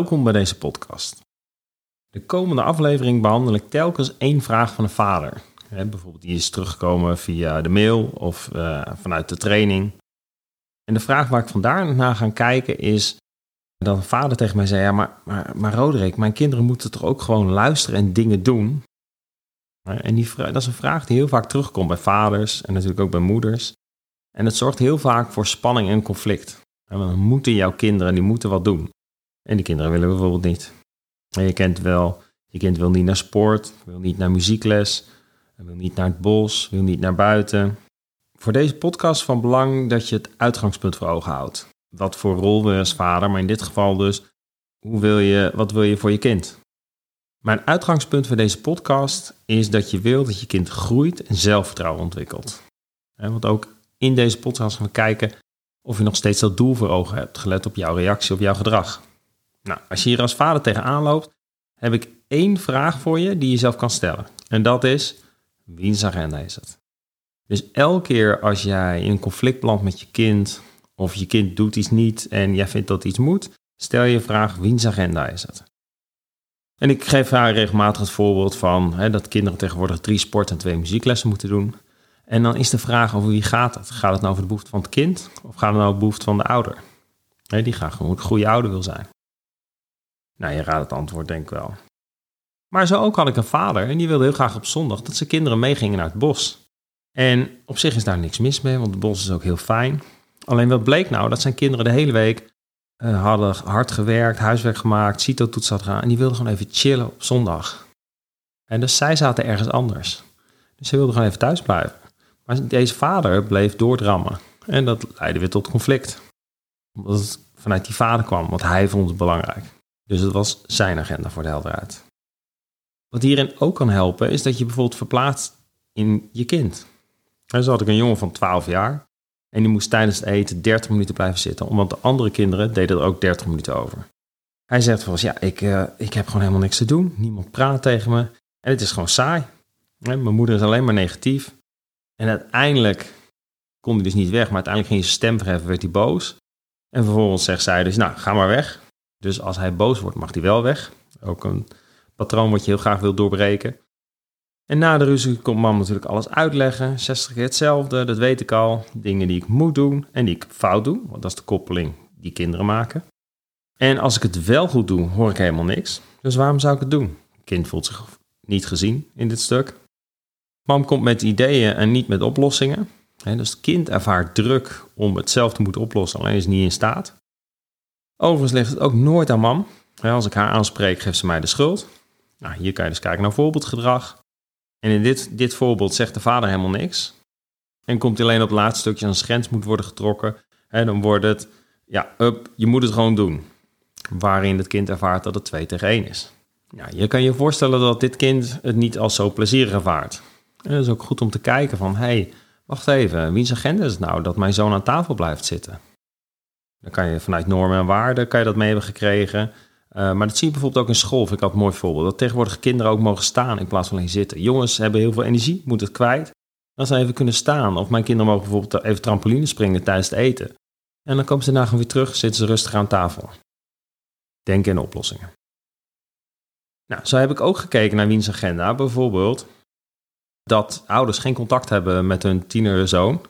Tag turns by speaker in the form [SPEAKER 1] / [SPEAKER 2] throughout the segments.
[SPEAKER 1] Welkom bij deze podcast. De komende aflevering behandel ik telkens één vraag van een vader. bijvoorbeeld die is teruggekomen via de mail of uh, vanuit de training. En de vraag waar ik vandaar naar ga kijken is dat een vader tegen mij zei: Ja, maar, maar, maar Roderick, mijn kinderen moeten toch ook gewoon luisteren en dingen doen? En die, dat is een vraag die heel vaak terugkomt bij vaders en natuurlijk ook bij moeders. En het zorgt heel vaak voor spanning en conflict. Want dan moeten jouw kinderen, die moeten wat doen. En die kinderen willen bijvoorbeeld niet. En je kent wel, je kind wil niet naar sport, wil niet naar muziekles, wil niet naar het bos, wil niet naar buiten. Voor deze podcast van belang dat je het uitgangspunt voor ogen houdt. Wat voor rol wil je als vader, maar in dit geval dus, hoe wil je, wat wil je voor je kind? Mijn uitgangspunt voor deze podcast is dat je wil dat je kind groeit en zelfvertrouwen ontwikkelt. Want ook in deze podcast gaan we kijken of je nog steeds dat doel voor ogen hebt, gelet op jouw reactie op jouw gedrag. Nou, als je hier als vader tegenaan loopt, heb ik één vraag voor je die je zelf kan stellen. En dat is, wiens agenda is het? Dus elke keer als jij in een conflict belandt met je kind, of je kind doet iets niet en jij vindt dat iets moet, stel je vraag, wiens agenda is het? En ik geef haar regelmatig het voorbeeld van hè, dat kinderen tegenwoordig drie sport- en twee muzieklessen moeten doen. En dan is de vraag over wie gaat het? Gaat het nou over de behoefte van het kind of gaat het nou over de behoefte van de ouder? die graag gewoon een goede ouder wil zijn. Nou, je raadt het antwoord denk ik wel. Maar zo ook had ik een vader en die wilde heel graag op zondag dat zijn kinderen meegingen naar het bos. En op zich is daar niks mis mee, want het bos is ook heel fijn. Alleen wat bleek nou? Dat zijn kinderen de hele week uh, hadden hard gewerkt, huiswerk gemaakt, CITO-toets hadden gedaan. En die wilden gewoon even chillen op zondag. En dus zij zaten ergens anders. Dus ze wilden gewoon even thuis blijven. Maar deze vader bleef doordrammen. En dat leidde weer tot conflict. Omdat het vanuit die vader kwam, want hij vond het belangrijk. Dus het was zijn agenda voor de helderheid. Wat hierin ook kan helpen, is dat je bijvoorbeeld verplaatst in je kind. En zo had ik een jongen van 12 jaar. En die moest tijdens het eten 30 minuten blijven zitten, omdat de andere kinderen deden er ook 30 minuten over. Hij zegt volgens ja, ik, uh, ik heb gewoon helemaal niks te doen. Niemand praat tegen me. En het is gewoon saai. Mijn moeder is alleen maar negatief. En uiteindelijk kon hij dus niet weg, maar uiteindelijk ging zijn stem verheffen, werd hij boos. En vervolgens zegt zij dus, nou, ga maar weg. Dus als hij boos wordt, mag hij wel weg. Ook een patroon wat je heel graag wil doorbreken. En na de ruzie komt mam natuurlijk alles uitleggen. 60 keer hetzelfde, dat weet ik al. Dingen die ik moet doen en die ik fout doe. Want dat is de koppeling die kinderen maken. En als ik het wel goed doe, hoor ik helemaal niks. Dus waarom zou ik het doen? kind voelt zich niet gezien in dit stuk. Mam komt met ideeën en niet met oplossingen. dus het kind ervaart druk om het zelf te moeten oplossen, alleen is niet in staat. Overigens ligt het ook nooit aan mam. Als ik haar aanspreek, geeft ze mij de schuld. Nou, hier kan je dus kijken naar voorbeeldgedrag. En in dit, dit voorbeeld zegt de vader helemaal niks. En komt alleen op het laatste stukje als grens moet worden getrokken. En dan wordt het, ja, je moet het gewoon doen. Waarin het kind ervaart dat het 2 tegen 1 is. Ja, je kan je voorstellen dat dit kind het niet als zo plezierig ervaart. En het is ook goed om te kijken van, hé, hey, wacht even, wiens agenda is het nou dat mijn zoon aan tafel blijft zitten? Dan kan je vanuit normen en waarden kan je dat mee hebben gekregen. Uh, maar dat zie je bijvoorbeeld ook in school, vind ik altijd een mooi voorbeeld. Dat tegenwoordig kinderen ook mogen staan in plaats van alleen zitten. Jongens hebben heel veel energie, moeten het kwijt. Dan ze even kunnen staan. Of mijn kinderen mogen bijvoorbeeld even trampoline springen tijdens het eten. En dan komen ze daarna weer terug, zitten ze rustig aan tafel. Denken in oplossingen. Nou, zo heb ik ook gekeken naar wiens agenda. Bijvoorbeeld dat ouders geen contact hebben met hun tienerzoon.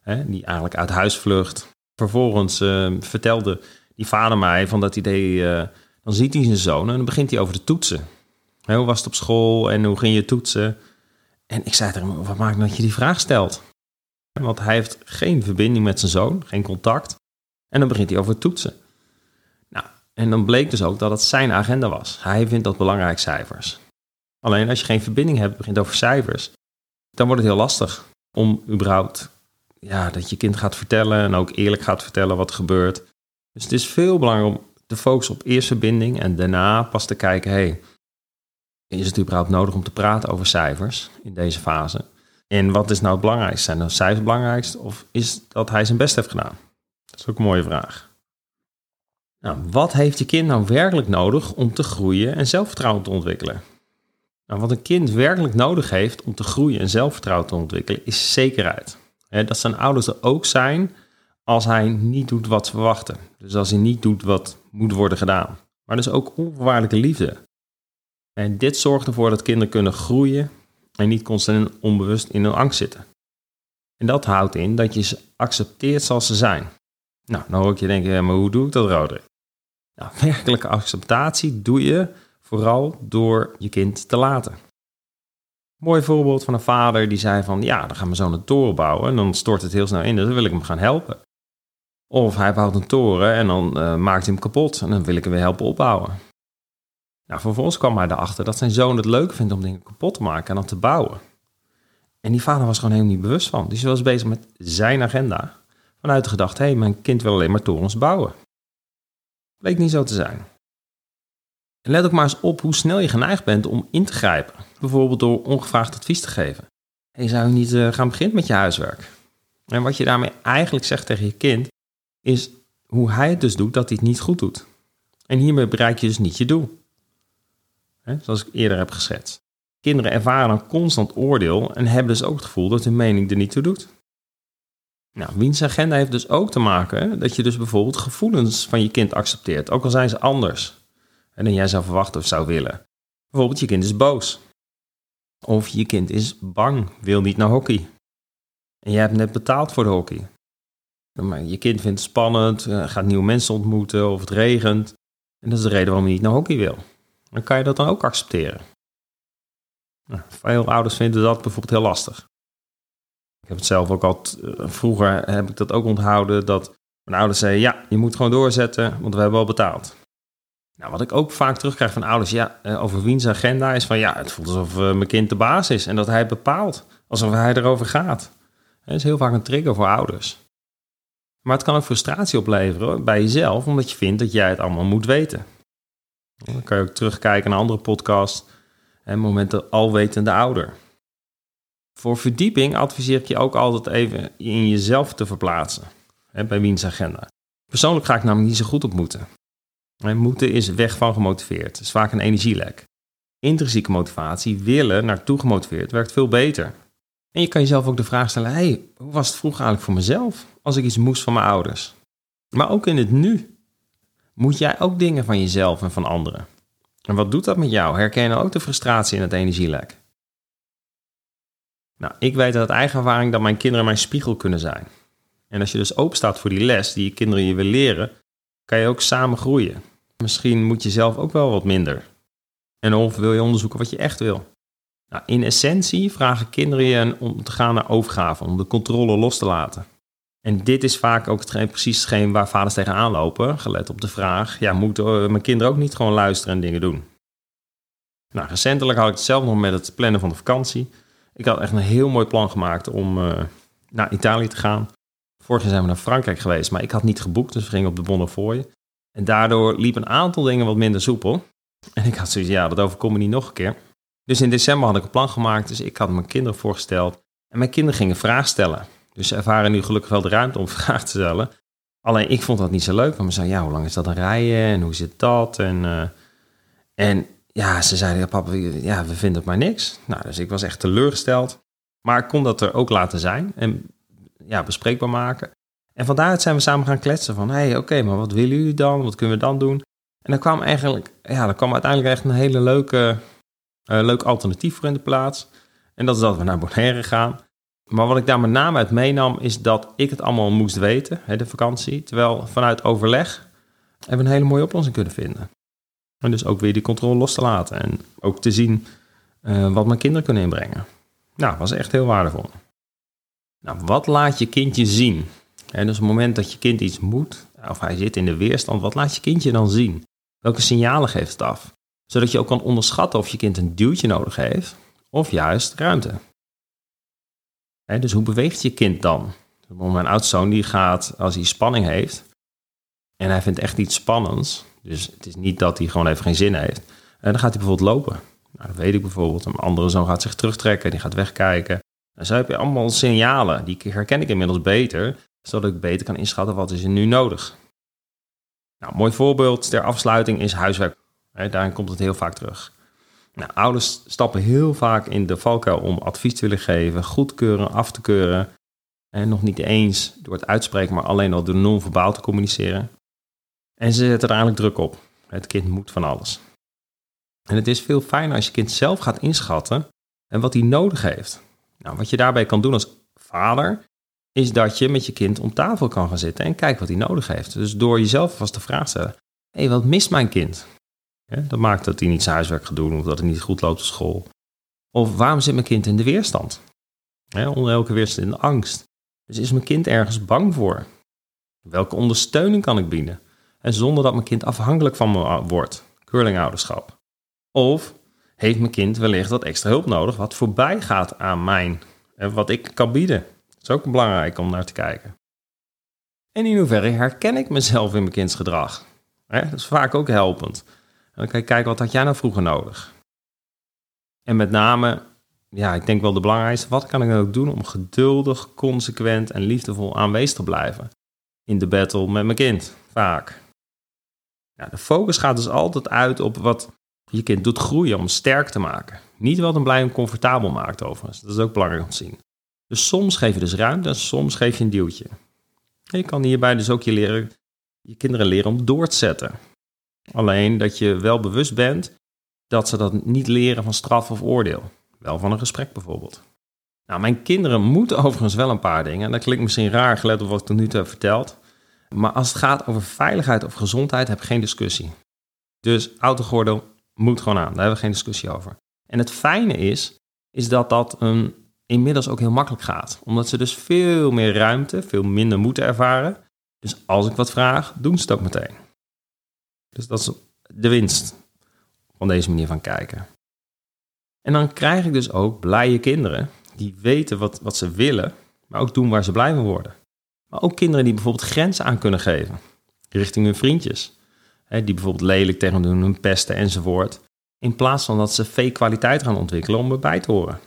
[SPEAKER 1] Hè, die eigenlijk uit huis vlucht. Vervolgens uh, vertelde die vader mij van dat idee... Uh, dan ziet hij zijn zoon en dan begint hij over de toetsen. hoe was het op school en hoe ging je toetsen? En ik zei tegen hem, wat maakt dat je die vraag stelt? Want hij heeft geen verbinding met zijn zoon, geen contact. En dan begint hij over toetsen. Nou, en dan bleek dus ook dat het zijn agenda was. Hij vindt dat belangrijk, cijfers. Alleen als je geen verbinding hebt, begint over cijfers, dan wordt het heel lastig om überhaupt ja, dat je kind gaat vertellen en ook eerlijk gaat vertellen wat er gebeurt. Dus het is veel belangrijker om te focussen op eerst verbinding en daarna pas te kijken, hey, is het überhaupt nodig om te praten over cijfers in deze fase? En wat is nou het belangrijkste? Zijn nou cijfers het belangrijkste of is dat hij zijn best heeft gedaan? Dat is ook een mooie vraag. Nou, wat heeft je kind nou werkelijk nodig om te groeien en zelfvertrouwen te ontwikkelen? Nou, wat een kind werkelijk nodig heeft om te groeien en zelfvertrouwen te ontwikkelen, is zekerheid. Dat zijn ouders er ook zijn als hij niet doet wat ze verwachten. Dus als hij niet doet wat moet worden gedaan. maar dus ook onvoorwaardelijke liefde. En dit zorgt ervoor dat kinderen kunnen groeien en niet constant onbewust in hun angst zitten. En dat houdt in dat je ze accepteert zoals ze zijn. Nou, dan hoor ik je denken, maar hoe doe ik dat, Roderick? Nou, werkelijke acceptatie doe je vooral door je kind te laten. Mooi voorbeeld van een vader die zei van, ja, dan gaan we zo'n toren bouwen en dan stort het heel snel in, dus dan wil ik hem gaan helpen. Of hij bouwt een toren en dan uh, maakt hij hem kapot en dan wil ik hem weer helpen opbouwen. Nou, vervolgens kwam hij erachter dat zijn zoon het leuk vindt om dingen kapot te maken en dan te bouwen. En die vader was gewoon helemaal niet bewust van. Dus hij was bezig met zijn agenda. Vanuit de gedachte, hé, hey, mijn kind wil alleen maar torens bouwen. Bleek niet zo te zijn. Let ook maar eens op hoe snel je geneigd bent om in te grijpen. Bijvoorbeeld door ongevraagd advies te geven. Hey, zou je niet uh, gaan beginnen met je huiswerk? En wat je daarmee eigenlijk zegt tegen je kind, is hoe hij het dus doet dat hij het niet goed doet. En hiermee bereik je dus niet je doel. zoals ik eerder heb geschetst. Kinderen ervaren een constant oordeel en hebben dus ook het gevoel dat hun mening er niet toe doet. Nou, wiens agenda heeft dus ook te maken dat je dus bijvoorbeeld gevoelens van je kind accepteert, ook al zijn ze anders dan jij zou verwachten of zou willen. Bijvoorbeeld je kind is boos. Of je kind is bang, wil niet naar hockey. En jij hebt net betaald voor de hockey. Maar je kind vindt het spannend, eh, gaat nieuwe mensen ontmoeten of het regent. En dat is de reden waarom je niet naar hockey wil. Dan kan je dat dan ook accepteren. Nou, veel ouders vinden dat bijvoorbeeld heel lastig. Ik heb het zelf ook al, eh, vroeger heb ik dat ook onthouden, dat mijn ouders zeiden, ja, je moet gewoon doorzetten, want we hebben al betaald. Nou, wat ik ook vaak terugkrijg van ouders, ja, eh, over wiens agenda is van, ja, het voelt alsof mijn kind de baas is en dat hij bepaalt, alsof hij erover gaat. Dat is heel vaak een trigger voor ouders. Maar het kan ook frustratie opleveren bij jezelf, omdat je vindt dat jij het allemaal moet weten. Dan kan je ook terugkijken naar andere podcasts. En momenten alwetende ouder. Voor verdieping adviseer ik je ook altijd even in jezelf te verplaatsen. Bij wiens agenda. Persoonlijk ga ik namelijk niet zo goed op moeten. En moeten is weg van gemotiveerd. Het is vaak een energielek. Intrinsieke motivatie, willen naartoe gemotiveerd, werkt veel beter. En je kan jezelf ook de vraag stellen: hey, hoe was het vroeger eigenlijk voor mezelf als ik iets moest van mijn ouders? Maar ook in het nu. Moet jij ook dingen van jezelf en van anderen? En wat doet dat met jou? Herken je ook de frustratie in het energielek? Nou, ik weet uit eigen ervaring dat mijn kinderen mijn spiegel kunnen zijn. En als je dus open staat voor die les die je kinderen je wil leren, kan je ook samen groeien. Misschien moet je zelf ook wel wat minder. En of wil je onderzoeken wat je echt wil. Nou, in essentie vragen kinderen je om te gaan naar overgave, om de controle los te laten. En dit is vaak ook precies hetgeen waar vaders tegenaan lopen, gelet op de vraag, ja, moeten mijn kinderen ook niet gewoon luisteren en dingen doen? Nou, recentelijk had ik het zelf nog met het plannen van de vakantie. Ik had echt een heel mooi plan gemaakt om uh, naar Italië te gaan. Vorig jaar zijn we naar Frankrijk geweest, maar ik had niet geboekt, dus we gingen op de Bonnefoy. En daardoor liep een aantal dingen wat minder soepel. En ik had zoiets, ja, dat overkomt me niet nog een keer. Dus in december had ik een plan gemaakt, dus ik had mijn kinderen voorgesteld. En mijn kinderen gingen vragen stellen. Dus ze ervaren nu gelukkig wel de ruimte om vragen te stellen. Alleen ik vond dat niet zo leuk. Want we zeiden, ja, hoe lang is dat een rijden en hoe zit dat? En, uh, en ja, ze zeiden, ja, papa, ja, we vinden het maar niks. Nou, dus ik was echt teleurgesteld. Maar ik kon dat er ook laten zijn en ja, bespreekbaar maken. En van zijn we samen gaan kletsen van, hé, hey, oké, maar wat willen jullie dan? Wat kunnen we dan doen? En dan kwam eigenlijk, ja, er kwam uiteindelijk echt een hele leuke, uh, leuk alternatief voor in de plaats. En dat is dat we naar Bonaire gaan. Maar wat ik daar met name uit meenam, is dat ik het allemaal moest weten, hè, de vakantie. Terwijl vanuit overleg hebben we een hele mooie oplossing kunnen vinden. En dus ook weer die controle los te laten. En ook te zien uh, wat mijn kinderen kunnen inbrengen. Nou, was echt heel waardevol. Nou, wat laat je kindje zien? En dus op het moment dat je kind iets moet, of hij zit in de weerstand, wat laat je kindje dan zien? Welke signalen geeft het af? Zodat je ook kan onderschatten of je kind een duwtje nodig heeft, of juist ruimte. dus hoe beweegt je kind dan? Mijn oudzoon die gaat, als hij spanning heeft, en hij vindt echt iets spannends, dus het is niet dat hij gewoon even geen zin heeft, en dan gaat hij bijvoorbeeld lopen. Nou, dat weet ik bijvoorbeeld. Een andere zoon gaat zich terugtrekken, die gaat wegkijken. En zo heb je allemaal signalen, die herken ik inmiddels beter, zodat ik beter kan inschatten wat is er nu nodig. Nou, mooi voorbeeld ter afsluiting is huiswerk. daarin komt het heel vaak terug. Nou, ouders stappen heel vaak in de valkuil om advies te willen geven, goedkeuren, af te keuren. En nog niet eens door het uitspreken, maar alleen al door non-verbaal te communiceren. En ze zetten er eigenlijk druk op. Het kind moet van alles. En het is veel fijner als je kind zelf gaat inschatten en wat hij nodig heeft. Nou, wat je daarbij kan doen als vader, is dat je met je kind om tafel kan gaan zitten en kijken wat hij nodig heeft. Dus door jezelf vast te stellen: hé, wat mist mijn kind? dat maakt dat hij niet zijn huiswerk gaat doen of dat het niet goed loopt op school. Of waarom zit mijn kind in de weerstand? onder elke weerstand in de angst. Dus is mijn kind ergens bang voor? Welke ondersteuning kan ik bieden? En zonder dat mijn kind afhankelijk van me wordt. Curlingouderschap. Of heeft mijn kind wellicht wat extra hulp nodig wat voorbij gaat aan mijn en wat ik kan bieden. Dat is ook belangrijk om naar te kijken. En in hoeverre herken ik mezelf in mijn kindsgedrag? Dat is vaak ook helpend. En dan kan je kijken, wat had jij nou vroeger nodig? En met name, ja, ik denk wel de belangrijkste, wat kan ik dan ook doen om geduldig, consequent en liefdevol aanwezig te blijven? In de battle met mijn kind, vaak. Ja, de focus gaat dus altijd uit op wat je kind doet groeien om sterk te maken. Niet wat hem blij en comfortabel maakt overigens. Dat is ook belangrijk om te zien. Dus soms geef je dus ruimte en soms geef je een duwtje. je kan hierbij dus ook je, leren, je kinderen leren om door te zetten. Alleen dat je wel bewust bent dat ze dat niet leren van straf of oordeel. Wel van een gesprek bijvoorbeeld. Nou, mijn kinderen moeten overigens wel een paar dingen. En dat klinkt misschien raar gelet op wat ik tot nu toe heb verteld. Maar als het gaat over veiligheid of gezondheid, heb ik geen discussie. Dus autogordel moet gewoon aan. Daar hebben we geen discussie over. En het fijne is, is dat dat een, inmiddels ook heel makkelijk gaat. Omdat ze dus veel meer ruimte, veel minder moeten ervaren. Dus als ik wat vraag, doen ze het ook meteen. Dus dat is de winst van deze manier van kijken. En dan krijg ik dus ook blije kinderen die weten wat, wat ze willen, maar ook doen waar ze blij van worden. Maar ook kinderen die bijvoorbeeld grenzen aan kunnen geven richting hun vriendjes. Die bijvoorbeeld lelijk tegen hun, hun pesten enzovoort. In plaats van dat ze fake kwaliteit gaan ontwikkelen om erbij te horen.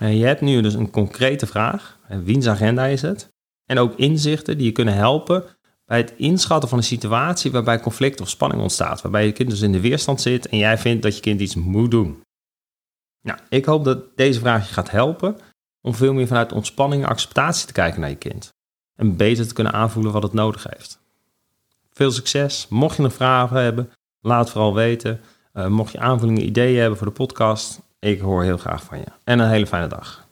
[SPEAKER 1] Je hebt nu dus een concrete vraag. Wiens agenda is het? En ook inzichten die je kunnen helpen bij het inschatten van een situatie waarbij conflict of spanning ontstaat. Waarbij je kind dus in de weerstand zit en jij vindt dat je kind iets moet doen. Nou, ik hoop dat deze vraag je gaat helpen om veel meer vanuit ontspanning en acceptatie te kijken naar je kind. En beter te kunnen aanvoelen wat het nodig heeft. Veel succes. Mocht je nog vragen hebben, laat het vooral weten. Uh, mocht je aanvullingen, ideeën hebben voor de podcast, ik hoor heel graag van je. En een hele fijne dag.